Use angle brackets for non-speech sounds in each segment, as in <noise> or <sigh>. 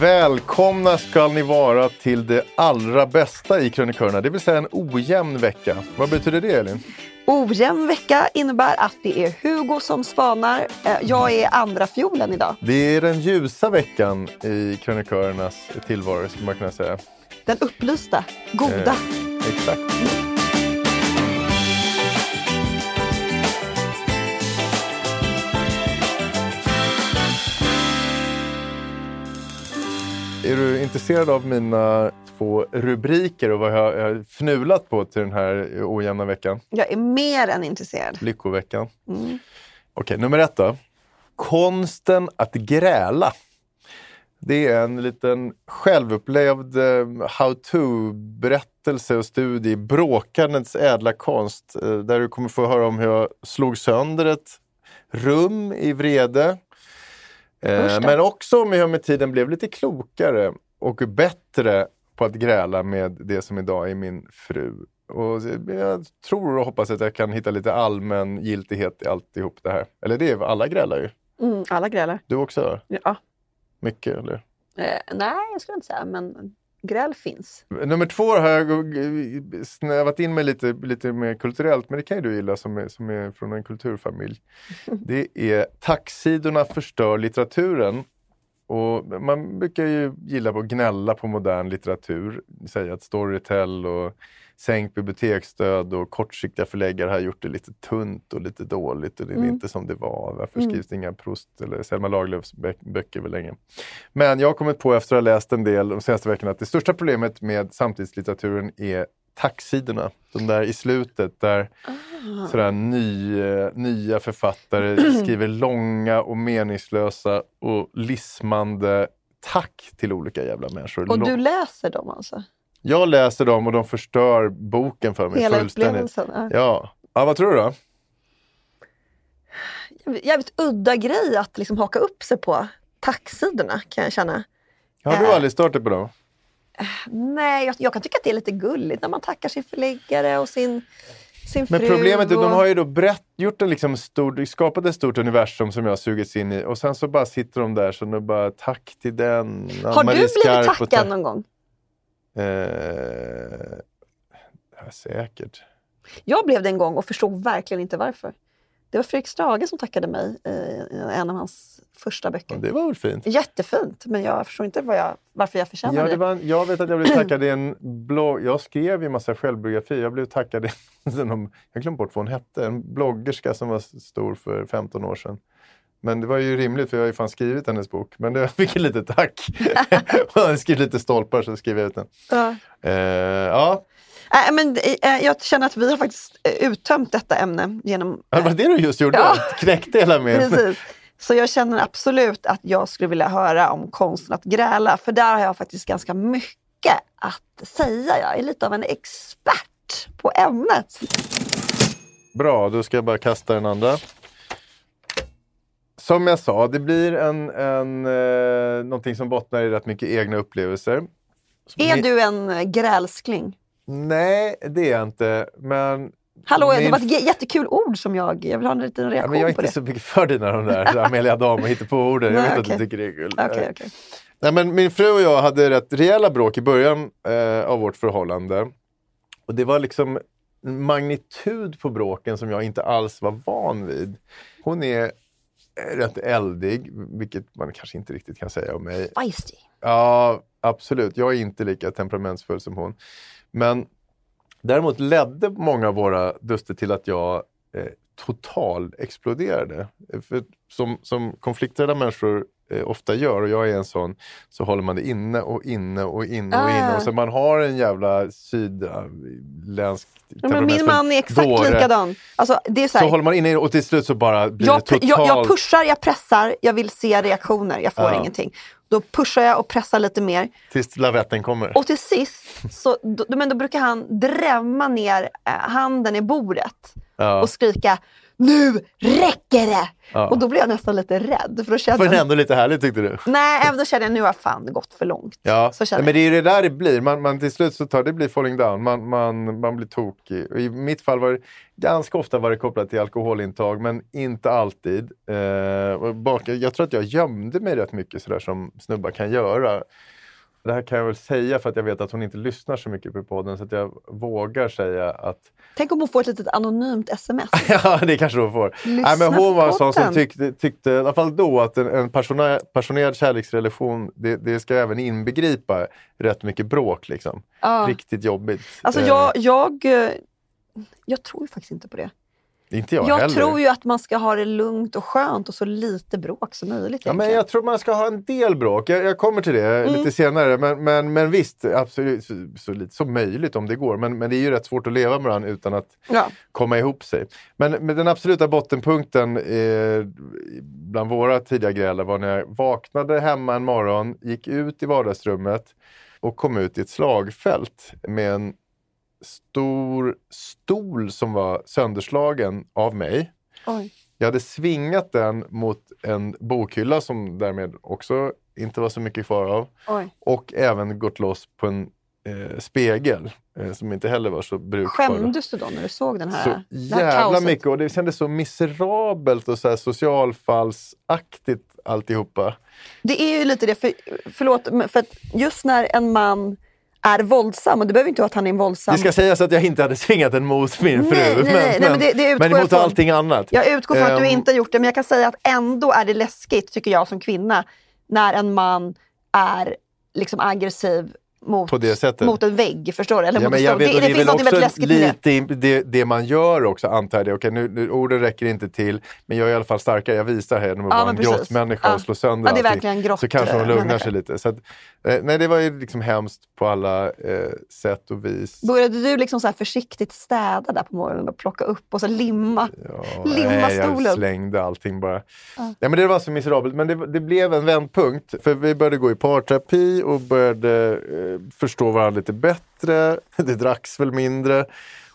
Välkomna ska ni vara till det allra bästa i krönikörerna, det vill säga en ojämn vecka. Vad betyder det Elin? Ojämn vecka innebär att det är Hugo som spanar. Eh, Jag är andra fiolen idag. Det är den ljusa veckan i krönikörernas tillvaro, skulle man kunna säga. Den upplysta, goda. Eh, exakt. Är du intresserad av mina två rubriker och vad jag har fnulat på till den här ojämna veckan? Jag är mer än intresserad. Lyckoveckan. Mm. Okej, nummer ett då. Konsten att gräla. Det är en liten självupplevd eh, how-to-berättelse och studie i bråkandets ädla konst. eh, Där du kommer få höra om hur jag slog sönder ett rum i vrede. Eh. Men också om jag med tiden blev lite klokare och bättre på att gräla med det som idag är min fru. Och jag tror och hoppas att jag kan hitta lite allmän giltighet i alltihop det här. Eller det är alla grälar ju. Mm, alla grälar. Du också? Ja. Mycket eller? Eh, nej, jag skulle inte säga, men gräl finns. Nummer två har jag snävat in mig lite, lite mer kulturellt, men det kan ju du gilla som är, som är från en kulturfamilj. <laughs> Det är Tacksidorna förstör litteraturen. Och man brukar ju gilla på att gnälla på modern litteratur. Säga att Storytel och sänkt biblioteksstöd och kortsiktiga förläggare har gjort det lite tunt och lite dåligt och det är Mm. inte som det var. Varför Mm. skrivs det inga Proust eller Selma Lagerlöfs bö- böcker väl länge? Men jag har kommit på efter att ha läst en del de senaste veckorna att det största problemet med samtidslitteraturen är tacksidorna. De där i slutet där Ah. sådär ny, eh, nya författare <clears throat> skriver långa och meningslösa och lismande tack till olika jävla människor. Och du läser dem alltså? Jag läser dem och de förstör boken för mig Hela fullständigt. upplevelsen? Ja. Ja. vad tror du då? Jävligt udda grej att liksom haka upp sig på. Tacksidorna kan jag känna. Har du Äh. aldrig startat på dem? Nej, jag, jag kan tycka att det är lite gulligt när man tackar sin förläggare och sin, sin Men fru. problemet är att och... de har ju då brett, gjort en liksom stor, skapat ett stort universum som jag har sugits in i och sen så bara sitter de där så nu bara tack till den. Har du blivit tackad tack- någon gång? Eh, ja, säkert. Jag blev det en gång och förstod verkligen inte varför. Det var Fredrik Strage som tackade mig i en av hans första böcker. Det var väl fint. Jättefint, men jag förstår inte vad jag, varför jag förtjänar Ja, det. var, jag vet att jag blev <clears throat> tackad i en blogg. Jag skrev ju en massa självbiografi. Jag blev tackad i <laughs> en, jag glömde bort vad hon hette. En bloggerska som var stor för 15 år sedan. Men det var ju rimligt för jag har ju fan skrivit hennes bok. Men det, fick ett litet tack. <laughs> <laughs> jag hade skrivit lite stolpar så skrev jag ut den. Ja. Eh, ja, Nej, men, eh, jag känner att vi har faktiskt eh, uttömt detta ämne genom... det var det du just gjorde. Ja. Knäckte hela med. Precis. Så jag känner absolut att jag skulle vilja höra om konsten att gräla, för där har jag faktiskt ganska mycket att säga. Jag är lite av en expert på ämnet. Bra, då ska jag bara kasta den andra. som jag sa, det blir en, en, eh, någonting som bottnar i rätt mycket egna upplevelser. Som Är ni- du en grälskling? Nej, det är jag inte. Men, Hallå, det min- var ett jättekul ord som jag... Jag vill ha en liten ja, reaktion men jag är på inte det. så mycket för dina de där <laughs> Amelia Dam och hitta på orden. Jag vet okej. att du tycker det är kul. Okej, okej. Nej, men min fru och jag hade rätt rejäla bråk i början eh, av vårt förhållande. Och det var liksom magnitud på bråken som jag inte alls var van vid. Hon är eh, rätt eldig, vilket man kanske inte riktigt kan säga om mig. Feisty. Ja, absolut. Jag är inte lika temperamentsfull som hon. Men däremot ledde många av våra duster till att jag eh, total exploderade. För som, som konflikträdda människor eh, ofta gör, och jag är en sån, så håller man det inne och inne och inne och Ah. inne. Och så man har en jävla sydländsk Ja, men min man är exakt dåre. likadan. Alltså, det är så Så här, håller man inne och till slut så bara blir jag, det totalt... jag, jag pushar, jag pressar, jag vill se reaktioner, jag får Ja. ingenting. Då pushar jag och pressar lite mer. Tills lavetten kommer. Och till sist, så, då, men då brukar han drämma ner eh, handen i bordet Ja. och skrika Nu räcker det! Ja. Och då blir jag nästan lite rädd. För då känner Men jag, ändå lite härligt tyckte du? nej, även då känner jag nu har fan gått för långt. Ja, Så känner men det är ju det där det blir. Man, man till slut så tar det blir falling down. Man, man, man blir tokig. Och I mitt fall var det ganska ofta var det kopplat till alkoholintag, men inte alltid. Eh, bak, jag tror att jag gömde mig rätt mycket sådär som snubbar kan göra. Det här kan jag väl säga för att jag vet att hon inte lyssnar så mycket på podden så att jag vågar säga att Tänk om hon får ett litet anonymt sms. <laughs> Ja, det kanske hon får. Lyssna Nej, men hon var en sån som tyckte, tyckte, i alla fall då, att en, en passionerad, passionerad kärleksrelation, det, det ska även inbegripa rätt mycket bråk. Liksom. Ja. Riktigt jobbigt. Alltså Eh, jag, jag, eh, jag tror faktiskt inte på det. Inte jag, Jag, heller. tror ju att man ska ha det lugnt och skönt och så lite bråk som möjligt. Ja, men jag tror man ska ha en del bråk. Jag, jag kommer till det Mm. lite senare. Men, men, men visst, absolut, så, så lite som möjligt om det går. Men, men det är ju rätt svårt att leva med varandra utan att Ja. komma ihop sig. Men, men den absoluta bottenpunkten eh, bland våra tidiga gräl var när jag vaknade hemma en morgon, gick ut i vardagsrummet och kom ut i ett slagfält med en stor stol som var sönderslagen av mig. Oj. Jag hade svingat den mot en bokhylla som därmed också inte var så mycket kvar av. Oj. Och även gått loss på en eh, spegel eh, som inte heller var så brukbar. Skämdes du då när du såg den här, Så det här jävla kaoset? mycket och det kändes så miserabelt och så här socialfallsaktigt alltihopa. Det är ju lite det, för, förlåt, men för att just när en man är våldsam, och det behöver inte vara att han är en våldsam... Det ska sägas att jag inte hade svingat den mot min fru. Nej, nej, nej, nej, men det- det utgår men mot från. allting annat. Jag utgår från att du Ehm, inte har gjort det, men jag kan säga att ändå är det läskigt, tycker jag som kvinna, när en man är liksom aggressiv mot, På det sättet. mot en vägg. Förstår du? Eller Ja, mot jag vet, det, det, finns något väldigt läskigt med lite i det, det man gör också antar jag. Okej, nu, nu, orden räcker inte till, men jag är i alla fall starkare. Jag visar här genom att Ja, vara en grottmänniska Ja. och slå sönder Ja, det är verkligen en grott- Så kanske hon lugnar sig lite. Så att, eh, nej, det var ju liksom hemskt på alla eh, sätt och vis. Började du liksom så här försiktigt städa där på morgonen och plocka upp och så limma? Ja, Limma nej, jag stolen. slängde allting bara. Ja. men det var så miserabelt, men det, det blev en vändpunkt. För vi började gå i parterapi och började eh, förstå varandra lite bättre. <laughs> Det dracks väl mindre.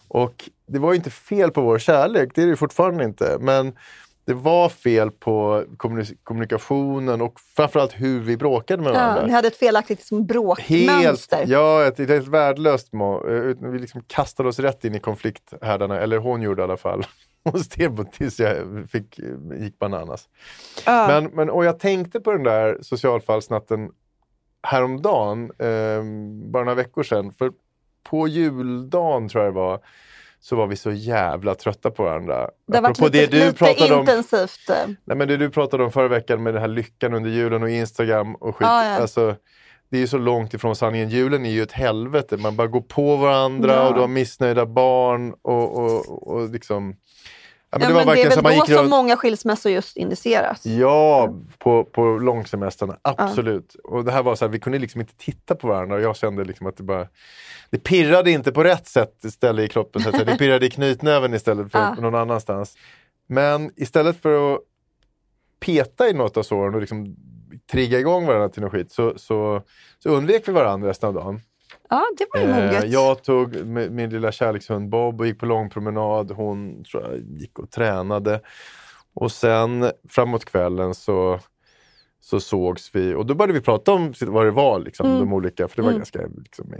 Och det var ju inte fel på vår kärlek, det är det fortfarande inte. Men det var fel på kommuni- kommunikationen och framförallt hur vi bråkade med varandra. Ja, ni hade ett felaktigt liksom, Helt, bråkmönster. ja, ett, ett helt värdelöst eh, Vi liksom kastade oss rätt in i konflikthärdarna, eller hon gjorde i alla fall. <laughs> Hon steg tills jag fick, gick bananas. Ja. Men, men, och jag tänkte på den där socialfallsnatten häromdagen, eh, bara några veckor sedan. För på juldagen tror jag det var, så var vi så jävla trötta på varandra. det har varit lite, det du pratade om intensivt. eh, Nej, men det du pratade om förra veckan med den här lyckan under julen och Instagram och skit. Ja, ja. Alltså, det är ju så långt ifrån sanningen. Julen är ju ett helvete. Man bara går på varandra Ja. och du har missnöjda barn. Och, och, och liksom... Ja, men Ja, det var men det är väl då som många skilsmässor just indiceras. Ja, på, på långsemestrarna. Absolut. Och det här var så här, vi kunde liksom inte titta på varandra och jag kände liksom att det bara... Det pirrade inte på rätt sätt ställe i kroppen. Så att det pirrade i knytnäven istället för Ja. någon annanstans. Men istället för att peta i något av såren och liksom trigga igång varandra till något skit så, så, så undvek vi varandra resten av dagen. Ja, det var ju moget. Eh, jag tog mi- min lilla kärlekshund Bob och gick på långpromenad. Hon tror jag, gick och tränade. Och sen framåt kvällen så, så sågs vi och då började vi prata om vad det var, liksom, Mm. de olika, för det var Mm. ganska liksom,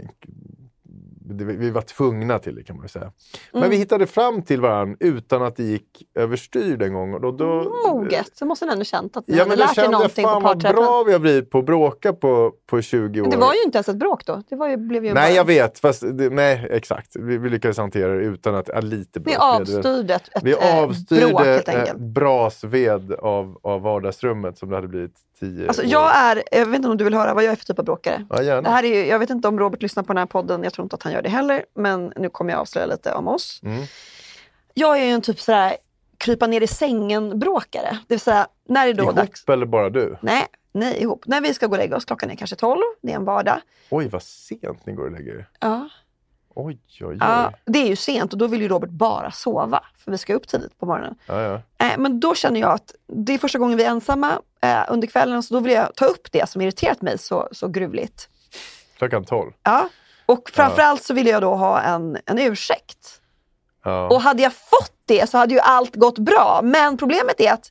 vi var tvungna till det kan man säga. Men Mm. vi hittade fram till varandra utan att det gick överstyr den gången. Och då, då, Moget, så måste ni ändå känt att ni Ja hade men då lärt er kände jag någonting på fan vad parträffen. bra vi har blivit på att bråka på, på 20 år. Men det var ju inte ens ett bråk då. Det var ju, blev ju Nej bara... jag vet, fast det, nej exakt. Vi, vi lyckades hantera det utan att, ja, lite Ni bråk det. avstyrde ett, ett Vi eh, bråk avstyrde helt eh, enkelt. brasved av, av vardagsrummet som det hade blivit tio Alltså, år. jag är, jag vet inte om du vill höra vad jag är för typ av bråkare. Ja, gärna. Det här är ju, jag vet inte om Robert lyssnar på den här podden, jag tror inte att han gör det heller. Men nu kommer jag avslöja lite om oss. Mm. Jag är ju en typ sådär krypa ner i sängen-bråkare. Det vill säga, när är det då Ihop dags? eller bara du? Nej, nej, ihop. När vi ska gå och lägga oss, klockan är kanske 12, det är en vardag. Oj vad sent ni går och lägger er. Ja. Oj oj oj. Ja, det är ju sent och då vill ju Robert bara sova, för vi ska upp tidigt på morgonen. Ja, ja. Eh, men då känner jag att det är första gången vi är ensamma eh, under kvällen, så då vill jag ta upp det som irriterat mig så, så gruvligt. Klockan tolv. Ja. Och framförallt så vill jag då ha en, en ursäkt. Ja. Och hade jag fått det så hade ju allt gått bra. Men problemet är att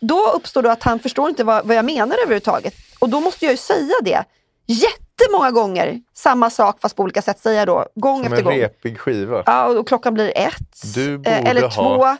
då uppstår det att han förstår inte vad, vad jag menar överhuvudtaget. Och då måste jag ju säga det jättemånga gånger. Samma sak fast på olika sätt säger jag då, gång Som efter en gång. repig skiva. Ja, och då klockan blir ett. Du borde eh, eller ha- två.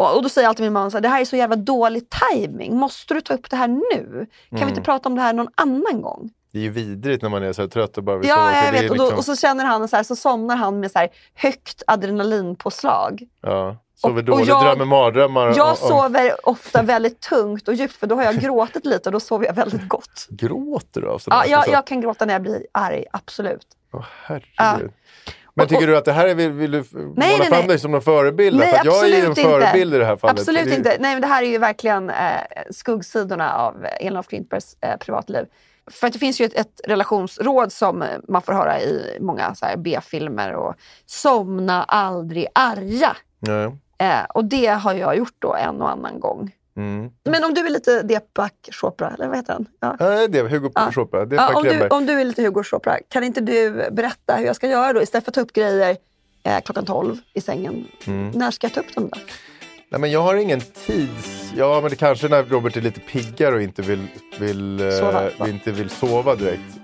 Och, och då säger alltid min man så här, det här är så jävla dålig timing. Måste du ta upp det här nu? Kan Mm. vi inte prata om det här någon annan gång? Det är ju vidrigt när man är så trött och bara vill sova. Ja, jag vet. Och, då, liksom- och så känner han så här, så somnar han med så här högt adrenalinpåslag. ja. Sover dåligt, jag- drömmer mardrömmar. Jag om- om- sover ofta väldigt tungt och djupt för då har jag gråtit lite och då sover jag väldigt gott. Gråter du av sådana Ja, jag, jag kan gråta när jag blir arg, absolut. Åh, herregud. Ja. Men tycker du att det här är, vill, vill du måla nej, fram nej. dig som någon förebild? Nej, för jag är ju en förebild i det här fallet. Absolut Det inte. Nej, men det här är ju verkligen eh, skuggsidorna av Elin af Klintbergs eh, privatliv. För att det finns ju ett, ett relationsråd som man får höra i många B-filmer och somna aldrig arga. Nej. Eh, och det har jag gjort då en och annan gång. Mm. Men om du är lite Deepak Chopra, eller vad heter han? Ja. Ja, det. Hugo Ja. Chopra. Ja, om, du, om du är lite Hugo Chopra, kan inte du berätta hur jag ska göra då? Istället för att ta upp grejer eh, klockan 12 i sängen. Mm. När ska jag ta upp dem då? Nej, men jag har ingen tids... Ja, men det kanske när Robert är lite piggare och inte vill, vill, eh, Sova, va? inte vill sova direkt.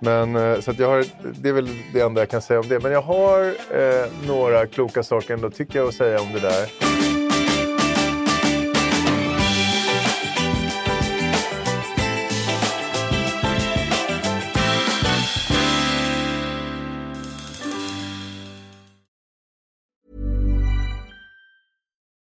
Men, eh, så att jag har, det är väl det enda jag kan säga om det. Men jag har eh, några kloka saker ändå, tycker jag, att säga om det där.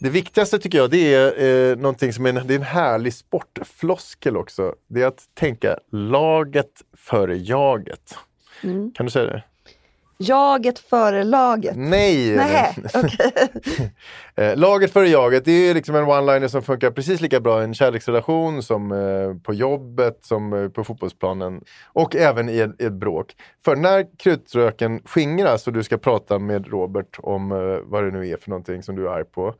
Det viktigaste tycker jag, det är eh, någonting som är en, det är en härlig sportfloskel också. Det är att tänka laget före jaget. Mm. Kan du säga det? Jaget före laget. Nej! Nej, okej. <laughs> Eh, Laget före jaget, det är liksom en one-liner som funkar precis lika bra i en kärleksrelation som eh, på jobbet, som eh, på fotbollsplanen och även i ett, bråk. För när krutröken skingras och du ska prata med Robert om vad det nu är för någonting som du är arg på,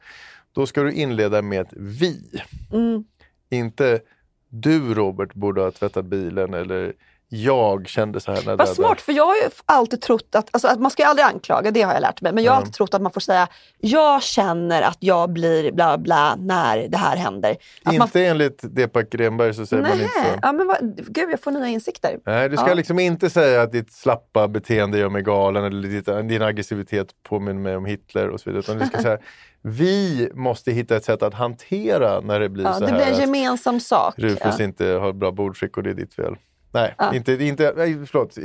då ska du inleda med ett vi. Mm. Inte du Robert borde ha tvättat bilen eller jag kände så här när Vad smart, för jag har ju alltid trott att, alltså att man ska ju aldrig anklaga, det har jag lärt mig. Men jag har alltid trott att man får säga, jag känner att jag blir bla bla när det här händer. Att Inte man, enligt Deepak Grenberg så säger man inte så. Nej, ja, men vad, gud jag får nya insikter. Nej, du ska Ja. liksom inte säga att ditt slappa beteende gör mig galen eller ditt, din aggressivitet påminner mig om Hitler och så vidare. Utan du ska säga, <laughs> vi måste hitta ett sätt att hantera när det blir Ja, så det här blir en gemensam sak. Rufus ja. inte har bra bordskick och det är ditt fel. Nej, Ja. inte, inte, nej förlåt.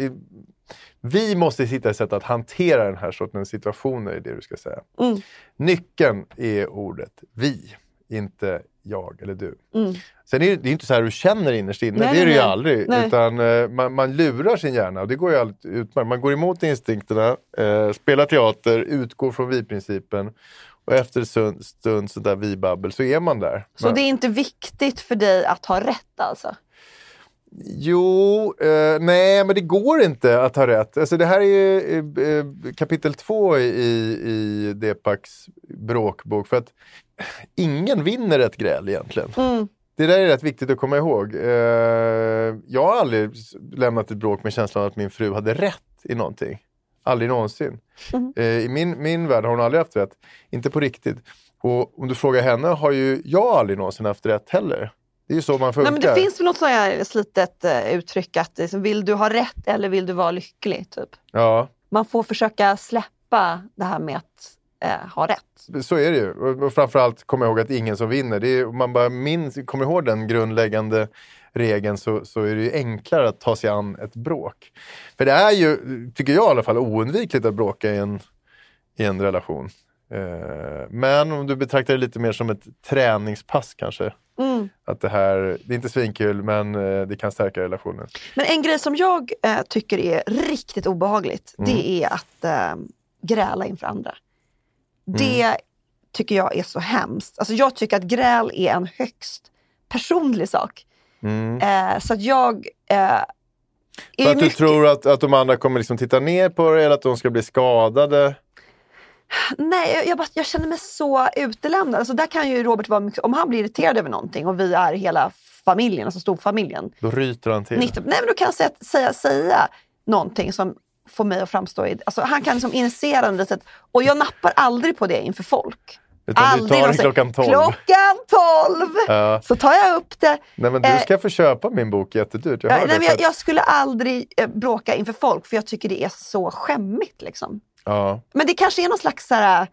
Vi måste hitta ett sätt att hantera den här sortens situationer, är det du ska säga. Mm. Nyckeln är ordet vi, inte jag eller du. Mm. Sen är det, det är inte så här du känner innerst inne, Nej, det är det ju aldrig. Nej. Utan eh, man, man lurar sin hjärna och det går ju alltid utmärkt. Man går emot instinkterna, eh, spelar teater, utgår från vi-principen och efter en stund, stund sådär vi-babbel så är man där. Så man, det är inte viktigt för dig att ha rätt alltså? Jo, eh, nej men det går inte att ha rätt. Alltså, det här är ju eh, eh, kapitel två i, i Depaks bråkbok. För att ingen vinner ett gräl egentligen. Mm. Det där är rätt viktigt att komma ihåg. Eh, jag har aldrig lämnat ett bråk med känslan att min fru hade rätt i någonting. Aldrig någonsin. Mm. Eh, I min, min värld har hon aldrig haft rätt. Inte på riktigt. Och om du frågar henne har ju jag aldrig någonsin haft rätt heller. Det är ju så man funkar. Nej, men det finns väl något sånt här slitet uh, uttryck att liksom, vill du ha rätt eller vill du vara lycklig? Typ. Ja. Man får försöka släppa det här med att eh, ha rätt. Så är det ju. Och framförallt komma ihåg att ingen som vinner. Det är, om man bara minns, kommer ihåg den grundläggande regeln så, så är det ju enklare att ta sig an ett bråk. För det är ju, tycker jag i alla fall, oundvikligt att bråka i en, i en relation. Eh, men om du betraktar det lite mer som ett träningspass kanske. Mm. Att det här, det är inte svinkul men eh, det kan stärka relationen. Men en grej som jag eh, tycker är riktigt obehagligt, det är att eh, gräla inför andra. Det tycker jag är så hemskt. Alltså jag tycker att gräl är en högst personlig sak. Mm. Eh, så att jag... Eh, För att du mycket- tror att, att de andra kommer liksom titta ner på dig eller att de ska bli skadade. Nej, jag, bara, jag känner mig så utelämnad. Alltså där kan ju Robert vara om han blir irriterad över någonting och vi är hela familjen, alltså storfamiljen. Då ryter han till. 90, nej men då kan han säga, säga, säga någonting som får mig att framstå i... Alltså han kan liksom initiera en litet... Och jag nappar aldrig på det inför folk. Utan du tar den klockan 12. Klockan 12! Ja. Så tar jag upp det. Nej men du Eh, ska få köpa min bok jättedyrt. Jag Ja, nej, men jag, jag skulle aldrig eh, bråka inför folk för jag tycker det är så skämmigt. Liksom. Ja. Men det kanske är någon slags här,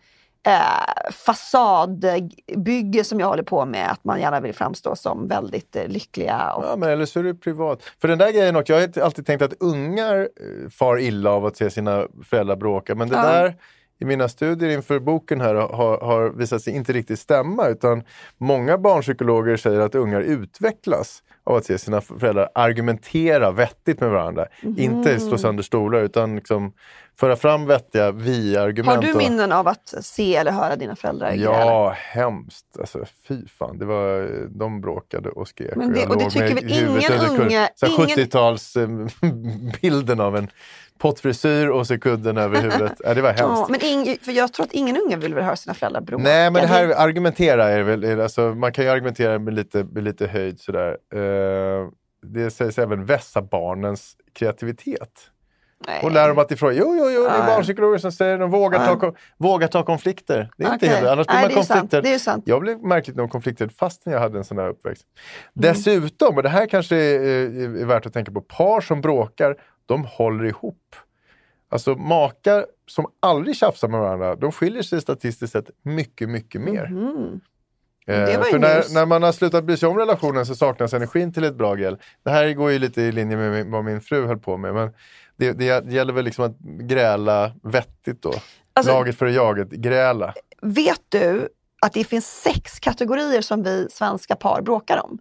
eh, fasadbygge som jag håller på med. Att man gärna vill framstå som väldigt eh, lyckliga. Och, ja, men eller så är det privat. För den där grejen också, jag har alltid tänkt att ungar eh, far illa av att se sina föräldrar bråka. Men det Ja. där i mina studier inför boken här har, har visat sig inte riktigt stämma. Utan många barnpsykologer säger att ungar utvecklas av att se sina föräldrar argumentera vettigt med varandra. Inte Mm. slå sönder stolar utan liksom föra fram vettiga vi-argument. har du och- minnen av att se eller höra dina föräldrar? Ja, hemskt. Alltså, fy fan. Det var, de bråkade och skrek. Men det- jag och det tycker väl ingen unge- ingen- 70-talsbilden <laughs> av en pottfrisyr och så kudden över <laughs> huvudet. ja, det var hemskt. Ja, men ing, för jag tror att ingen unge vill väl höra sina föräldrar bråka. Nej, men det här argumentera är väl, alltså, man kan ju argumentera med lite, med lite höjd sådär. Eh, det sägs även vässa barnens kreativitet. Nej. Och lär dem att ifrån, jo, jo, jo, det är barnpsykologer som säger de vågar, ta, Ja. vågar ta konflikter. Det är inte Okej. helt, annars blir Nej, man det sant. konflikter. Det är sant. Jag blev märkligt nog konflikträdd fastän jag hade en sån här uppväxt. Mm. Dessutom, och det här kanske är, är, är värt att tänka på, par som bråkar, de håller ihop. Alltså makar som aldrig tjafsar med varandra, de skiljer sig statistiskt sett mycket, mycket mer. Mhm. Eh, Det var ju för när, när man har slutat bry sig om relationen så saknas energin till ett bra gräl. Det här går ju lite i linje med vad min fru höll på med. Men det, det gäller väl liksom att gräla vettigt då. Alltså- Laget före jaget, gräla. Vet du att det finns sex kategorier som vi svenska par bråkar om?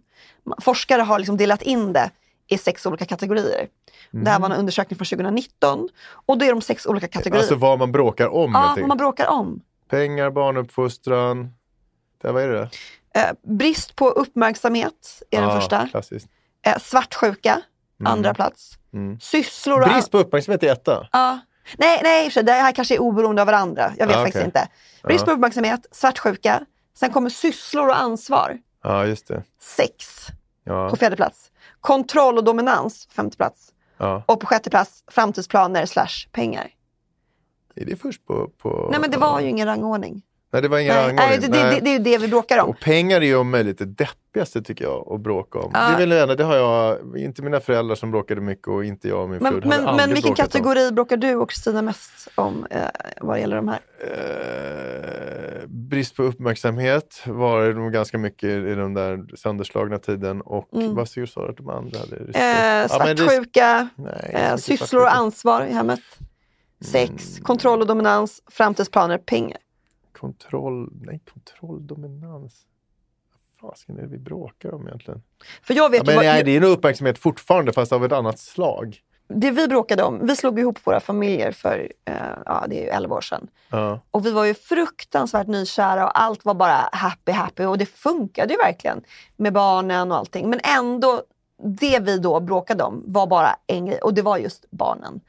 Forskare har liksom delat in det i sex olika kategorier. Det här var en undersökning från 2019 och då är de sex olika kategorier. Alltså vad man bråkar om. ja, vad man bråkar om. Pengar, barnuppfostran. Det, vad är det? Eh, brist på uppmärksamhet är den Ja, första. Klassiskt. Eh, svartsjuka, andra plats. Mm. Sysslor. Brist på uppmärksamhet är etta. Ja. Nej, nej det här kanske är oberoende av varandra. Jag vet Ah, faktiskt okej. inte. Brist på uppmärksamhet, svartsjuka. Sen kommer sysslor och ansvar. Ja, just det. Sex på fjärde plats. Kontroll och dominans, femte plats. Och på sjätte plats, framtidsplaner slash pengar. Är det först på... på Nej men det var ju ingen rangordning. Nej, det var ingen Nej, nej, det, det, det, det är ju det vi bråkar om. Och pengar är ju om möjligt det deppigaste tycker jag att bråka om. Ja. Det väl gärna, det har jag, inte mina föräldrar som bråkade mycket och inte jag och min Men, fru. Men, men vilken bråkat om. kategori bråkar du och Kristina mest om eh, vad det gäller de här? Eh, brist på uppmärksamhet var det nog ganska mycket i den där sönderslagna tiden. Och vad sa du att de andra hade? Mm. Eh, Ja, svartsjuka, Nej, eh, Mm. sysslor och ansvar i hemmet. Sex, kontroll och dominans, framtidsplaner, pengar. Kontroll, nej kontroll, dominans. Vad fasken är det vi bråkar om egentligen? För jag vet Ja, men vad, nej, det är nog uppmärksamhet fortfarande fast av ett annat slag. det vi bråkade om, vi slog ihop våra familjer för eh, ja, det är ju 11 år sedan. Ja. Och vi var ju fruktansvärt nykära och allt var bara happy happy och det funkade ju verkligen med barnen och allting. Men ändå, det vi då bråkade om var bara en grej och det var just barnen.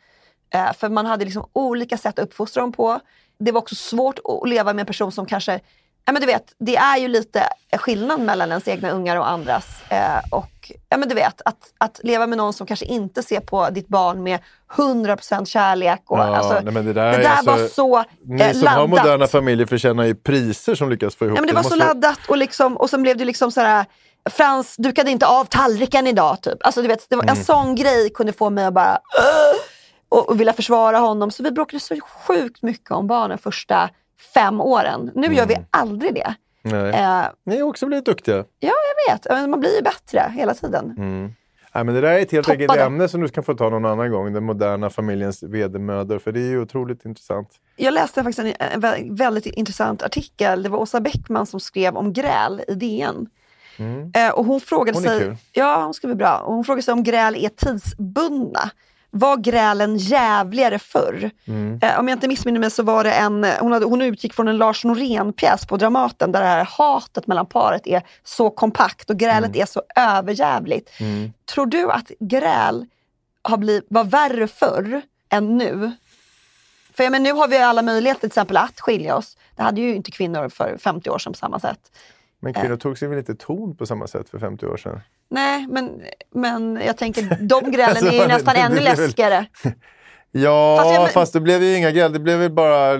Eh, för man hade liksom olika sätt att uppfostra dem på. Det var också svårt att leva med en person som kanske Ja, men du vet, det är ju lite skillnad mellan ens egna ungar och andras. Eh, och ja, men du vet, att, att leva med någon som kanske inte ser på ditt barn med 100% kärlek. Och, Ja, alltså, nej, det där det är där alltså- var så eh, Ni som laddat. har moderna familjer förtjänar ju priser som lyckas få ihop Ja, men det var så måste- laddat och, liksom, och sen blev det liksom så här Frans dukade inte av tallriken idag. Typ. Alltså, du vet, det var, Mm. En sån grej kunde få mig att bara "Åh!" Och, och vilja försvara honom. Så vi bråkade så sjukt mycket om barnen första fem åren. Nu gör vi Mm. aldrig det. Nej. Eh, Ni har också blivit duktiga. ja, jag vet. Man blir ju bättre hela tiden. Mm. Nej, men det där är ett helt Toppade. eget ämne som du kan få ta någon annan gång. Den moderna familjens vedermödor. För det är ju otroligt intressant. Jag läste faktiskt en, en vä- väldigt intressant artikel. Det var Åsa Bäckman som skrev om gräl i DN. Eh, och hon frågade Mm. Hon sig, kul. Ja, hon skriver bra. Och hon frågade sig om gräl är tidsbundna. Var grälen jävligare förr? Mm. Eh, om jag inte missminner mig så var det en, hon, hade, hon utgick från en Lars Norén-pjäs på Dramaten där det här hatet mellan paret är så kompakt och grälet Mm. är så överjävligt. Tror du att gräl har blivit, var värre förr än nu? För jag menar, nu har vi alla möjligheter till exempel att skilja oss. Det hade ju inte kvinnor för 50 år sedan på samma sätt. Men kvinnor tog sig väl inte ton på samma sätt för 50 år sedan? Nej, men, men jag tänker de grälen <laughs> Alltså, är ju det- nästan det ännu väl- läskigare. <laughs> Ja, Fast fast, jag- det blev ju inga gräl. Det blev väl bara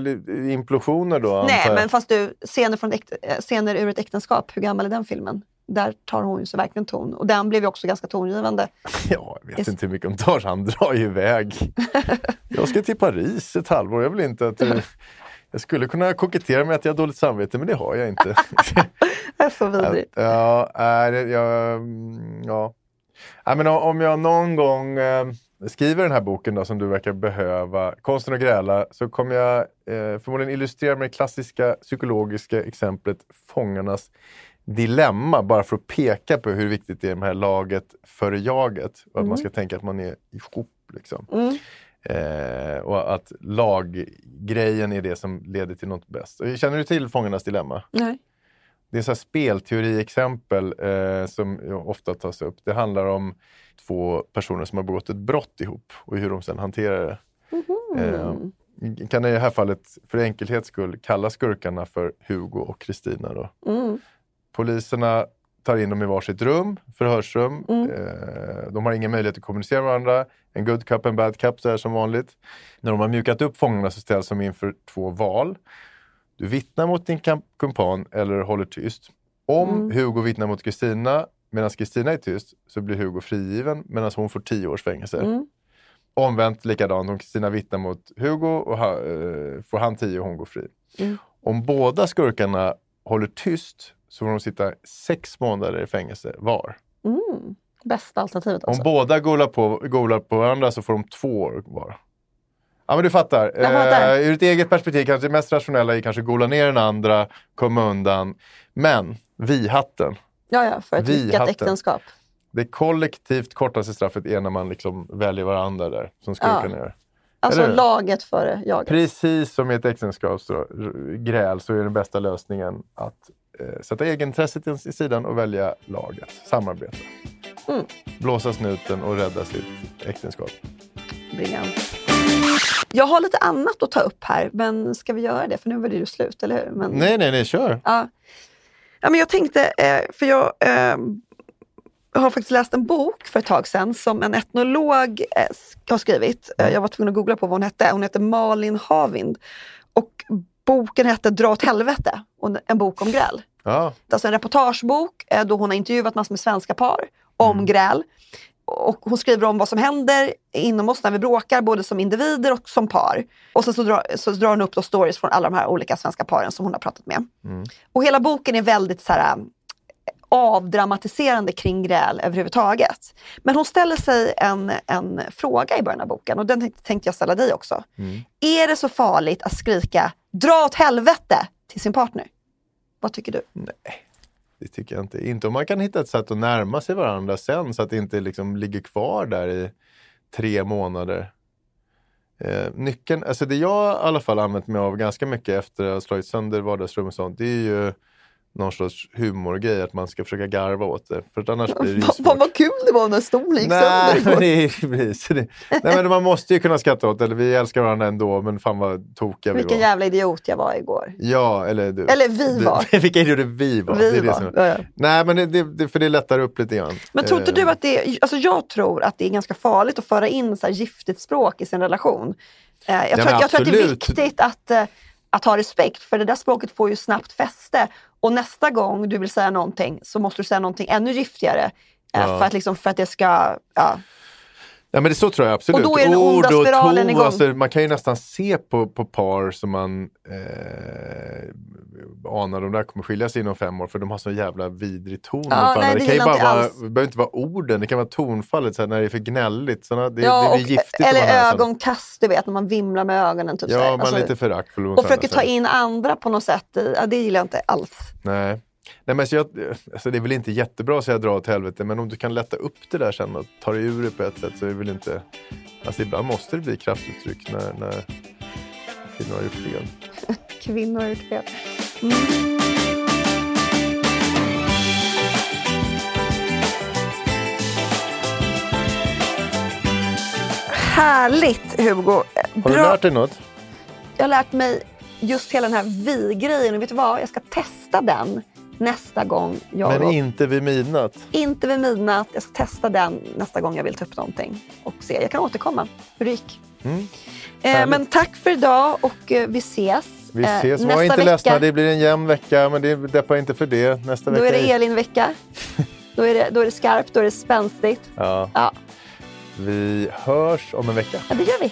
implosioner då, Nej, men fast du, scener, från äkt, eh, scener ur ett äktenskap, hur gammal är den filmen? Där tar hon ju så verkligen ton. Och den blev ju också ganska tongivande. <laughs> Ja, jag vet inte hur mycket hon tar. Han drar ju iväg. Jag ska till Paris ett halvår. Jag vill inte att... eh, Jag skulle kunna kokettera med att jag har dåligt samvete, men det har jag inte. <laughs> Det är så vidrigt. ja, det, jag, mm, ja. ja men om jag någon gång eh, skriver den här boken då, som du verkar behöva, Konsten att gräla, så kommer jag eh, förmodligen illustrera med det klassiska psykologiska exemplet Fångarnas dilemma, bara för att peka på hur viktigt det är med det här laget före jaget. Och att man ska tänka att man är ihop. Liksom. Eh, och att laggrejen är det som leder till något bäst. Känner du till Fångarnas dilemma? Nej. Det är så spelteoriexempel eh, som ofta tas upp. Det handlar om två personer som har begått ett brott ihop och hur de sedan hanterar det. Eh, kan i det här fallet för enkelhets skull kalla skurkarna för Hugo och Kristina. Då. Poliserna tar in dem i varsitt rum, förhörsrum. Eh, de har ingen möjlighet att kommunicera med varandra. En good cup, en bad cup, här som vanligt. När de har mjukat upp fångarna så ställs de inför två val. Du vittnar mot din kumpan eller håller tyst. Om Hugo vittnar mot Kristina medan Kristina är tyst så blir Hugo frigiven medan hon får tio års fängelse. Omvänt likadant, om Kristina vittnar mot Hugo och ha, eh, får han tio och hon går fri. Om båda skurkarna håller tyst så får de sitta sex månader i fängelse var. Bästa alternativet Om alltså. båda golar på, golar på varandra så får de två år var. Ja men du fattar. Jag fattar. Eh, ur ett eget perspektiv kanske det mest rationella är kanske gola ner den andra, komma undan. Men vi-hatten. Ja, ja, för ett lyckat äktenskap. Det kollektivt kortaste straffet är när man liksom väljer varandra där, som skurkarna gör. Alltså Eller laget före jaget. Precis som i ett äktenskapsgräl så är den bästa lösningen att eh, sätta egenintresset i sidan och välja laget, samarbeta. Mm. Blåsa snuten och rädda sitt äktenskap. Briljant. Jag har lite annat att ta upp här, men ska vi göra det? För nu var det ju slut, eller hur? Men, Nej, nej, nej, kör! Ja. ja, men jag tänkte, eh, för jag... Eh, har faktiskt läst en bok för ett tag sedan som en etnolog eh, har skrivit. Jag var tvungen att googla på vad hon hette. Hon heter Malin Havind. Och boken hette Dra åt helvete, och en bok om gräl. Ja, Alltså en reportagebok då hon har intervjuat massor med svenska par om gräl. Och hon skriver om vad som händer inom oss när vi bråkar, både som individer och som par. Och sen så drar, så drar hon upp då stories från alla de här olika svenska paren som hon har pratat med. Och hela boken är väldigt så här, avdramatiserande kring gräl överhuvudtaget. Men hon ställer sig en, en fråga i början av boken och den tänkte- jag ställa dig också. Är det så farligt att skrika dra åt helvete till sin partner? Vad tycker du? Det tycker jag inte. Inte om man kan hitta ett sätt att närma sig varandra sen så att det inte liksom ligger kvar där i tre månader. Eh, nyckeln, alltså det jag i alla fall använt mig av ganska mycket efter att ha slagit sönder vardagsrum och sånt, det är ju någon sorts humorgrej, att man ska försöka garva åt det. För annars blir det Fan vad, kul det var när stolen gick Nej, men det är precis. Det, nej, men man måste ju kunna skratta åt det. Eller vi älskar varandra ändå, men fan vad tokiga vi Vilken var. jävla idiot jag var igår. Ja, eller du. Eller vi Du- var. <laughs> Vilka idioter vi var. det Vi är det var. som, Ja. Nej, men det, det, det, för det lättar upp lite grann. Men tror inte Eh, du att det är, alltså jag tror att det är ganska farligt att föra in så giftigt språk i sin relation. Eh, jag, tror, att- jag tror att det är viktigt att, eh, att ha respekt för det där språket får ju snabbt fäste. Och nästa gång du vill säga någonting så måste du säga någonting ännu giftigare. eh, Ja. För, att liksom, för att det ska... Ja. Ja men det så tror jag absolut. Och då är den onda Ord och spiralen ton, igång. alltså, man kan ju nästan se på, på par som man eh, anar de där kommer skilja sig inom fem år för de har så jävla vidrig ton. varandra. nej, det det kan ju bara inte vara, det behöver inte vara orden, det kan vara tonfallet så här, när det är för gnälligt. Såna, det, Ja, det och, blir giftigt. om man eller ögonkast, du vet, när man vimlar med ögonen. Typ så. Ja, man Alltså, är lite föraktfull och försöker ta så. in andra på något sätt. i- Ja, det gillar jag inte alls. Nej. Nej men så jag, alltså det är väl inte jättebra att säga dra åt helvete men om du kan lätta upp det där sen och ta dig ur det på ett sätt så är det väl inte... Alltså ibland måste det bli kraftuttryck när, när kvinnor har gjort fel. <laughs> Kvinnor har gjort fel. Härligt Hugo! Har du Bra. lärt dig något? Jag har lärt mig just hela den här vi-grejen och vet du vad? Jag ska testa den nästa gång jag... Men och- inte vid midnatt. inte vid midnatt. Jag ska testa den nästa gång jag vill ta upp någonting och se. Jag kan återkomma hur det gick. Mm. Eh, men tack för idag och eh, vi ses. Vi eh, ses. Var inte vecka. ledsna, det blir en jämn vecka men det deppar inte för det. Nästa Då vecka är det Elin-vecka. <laughs> då, är det, då är det skarpt, då är det spänstigt. Ja, Ja, vi hörs om en vecka. ja det gör vi.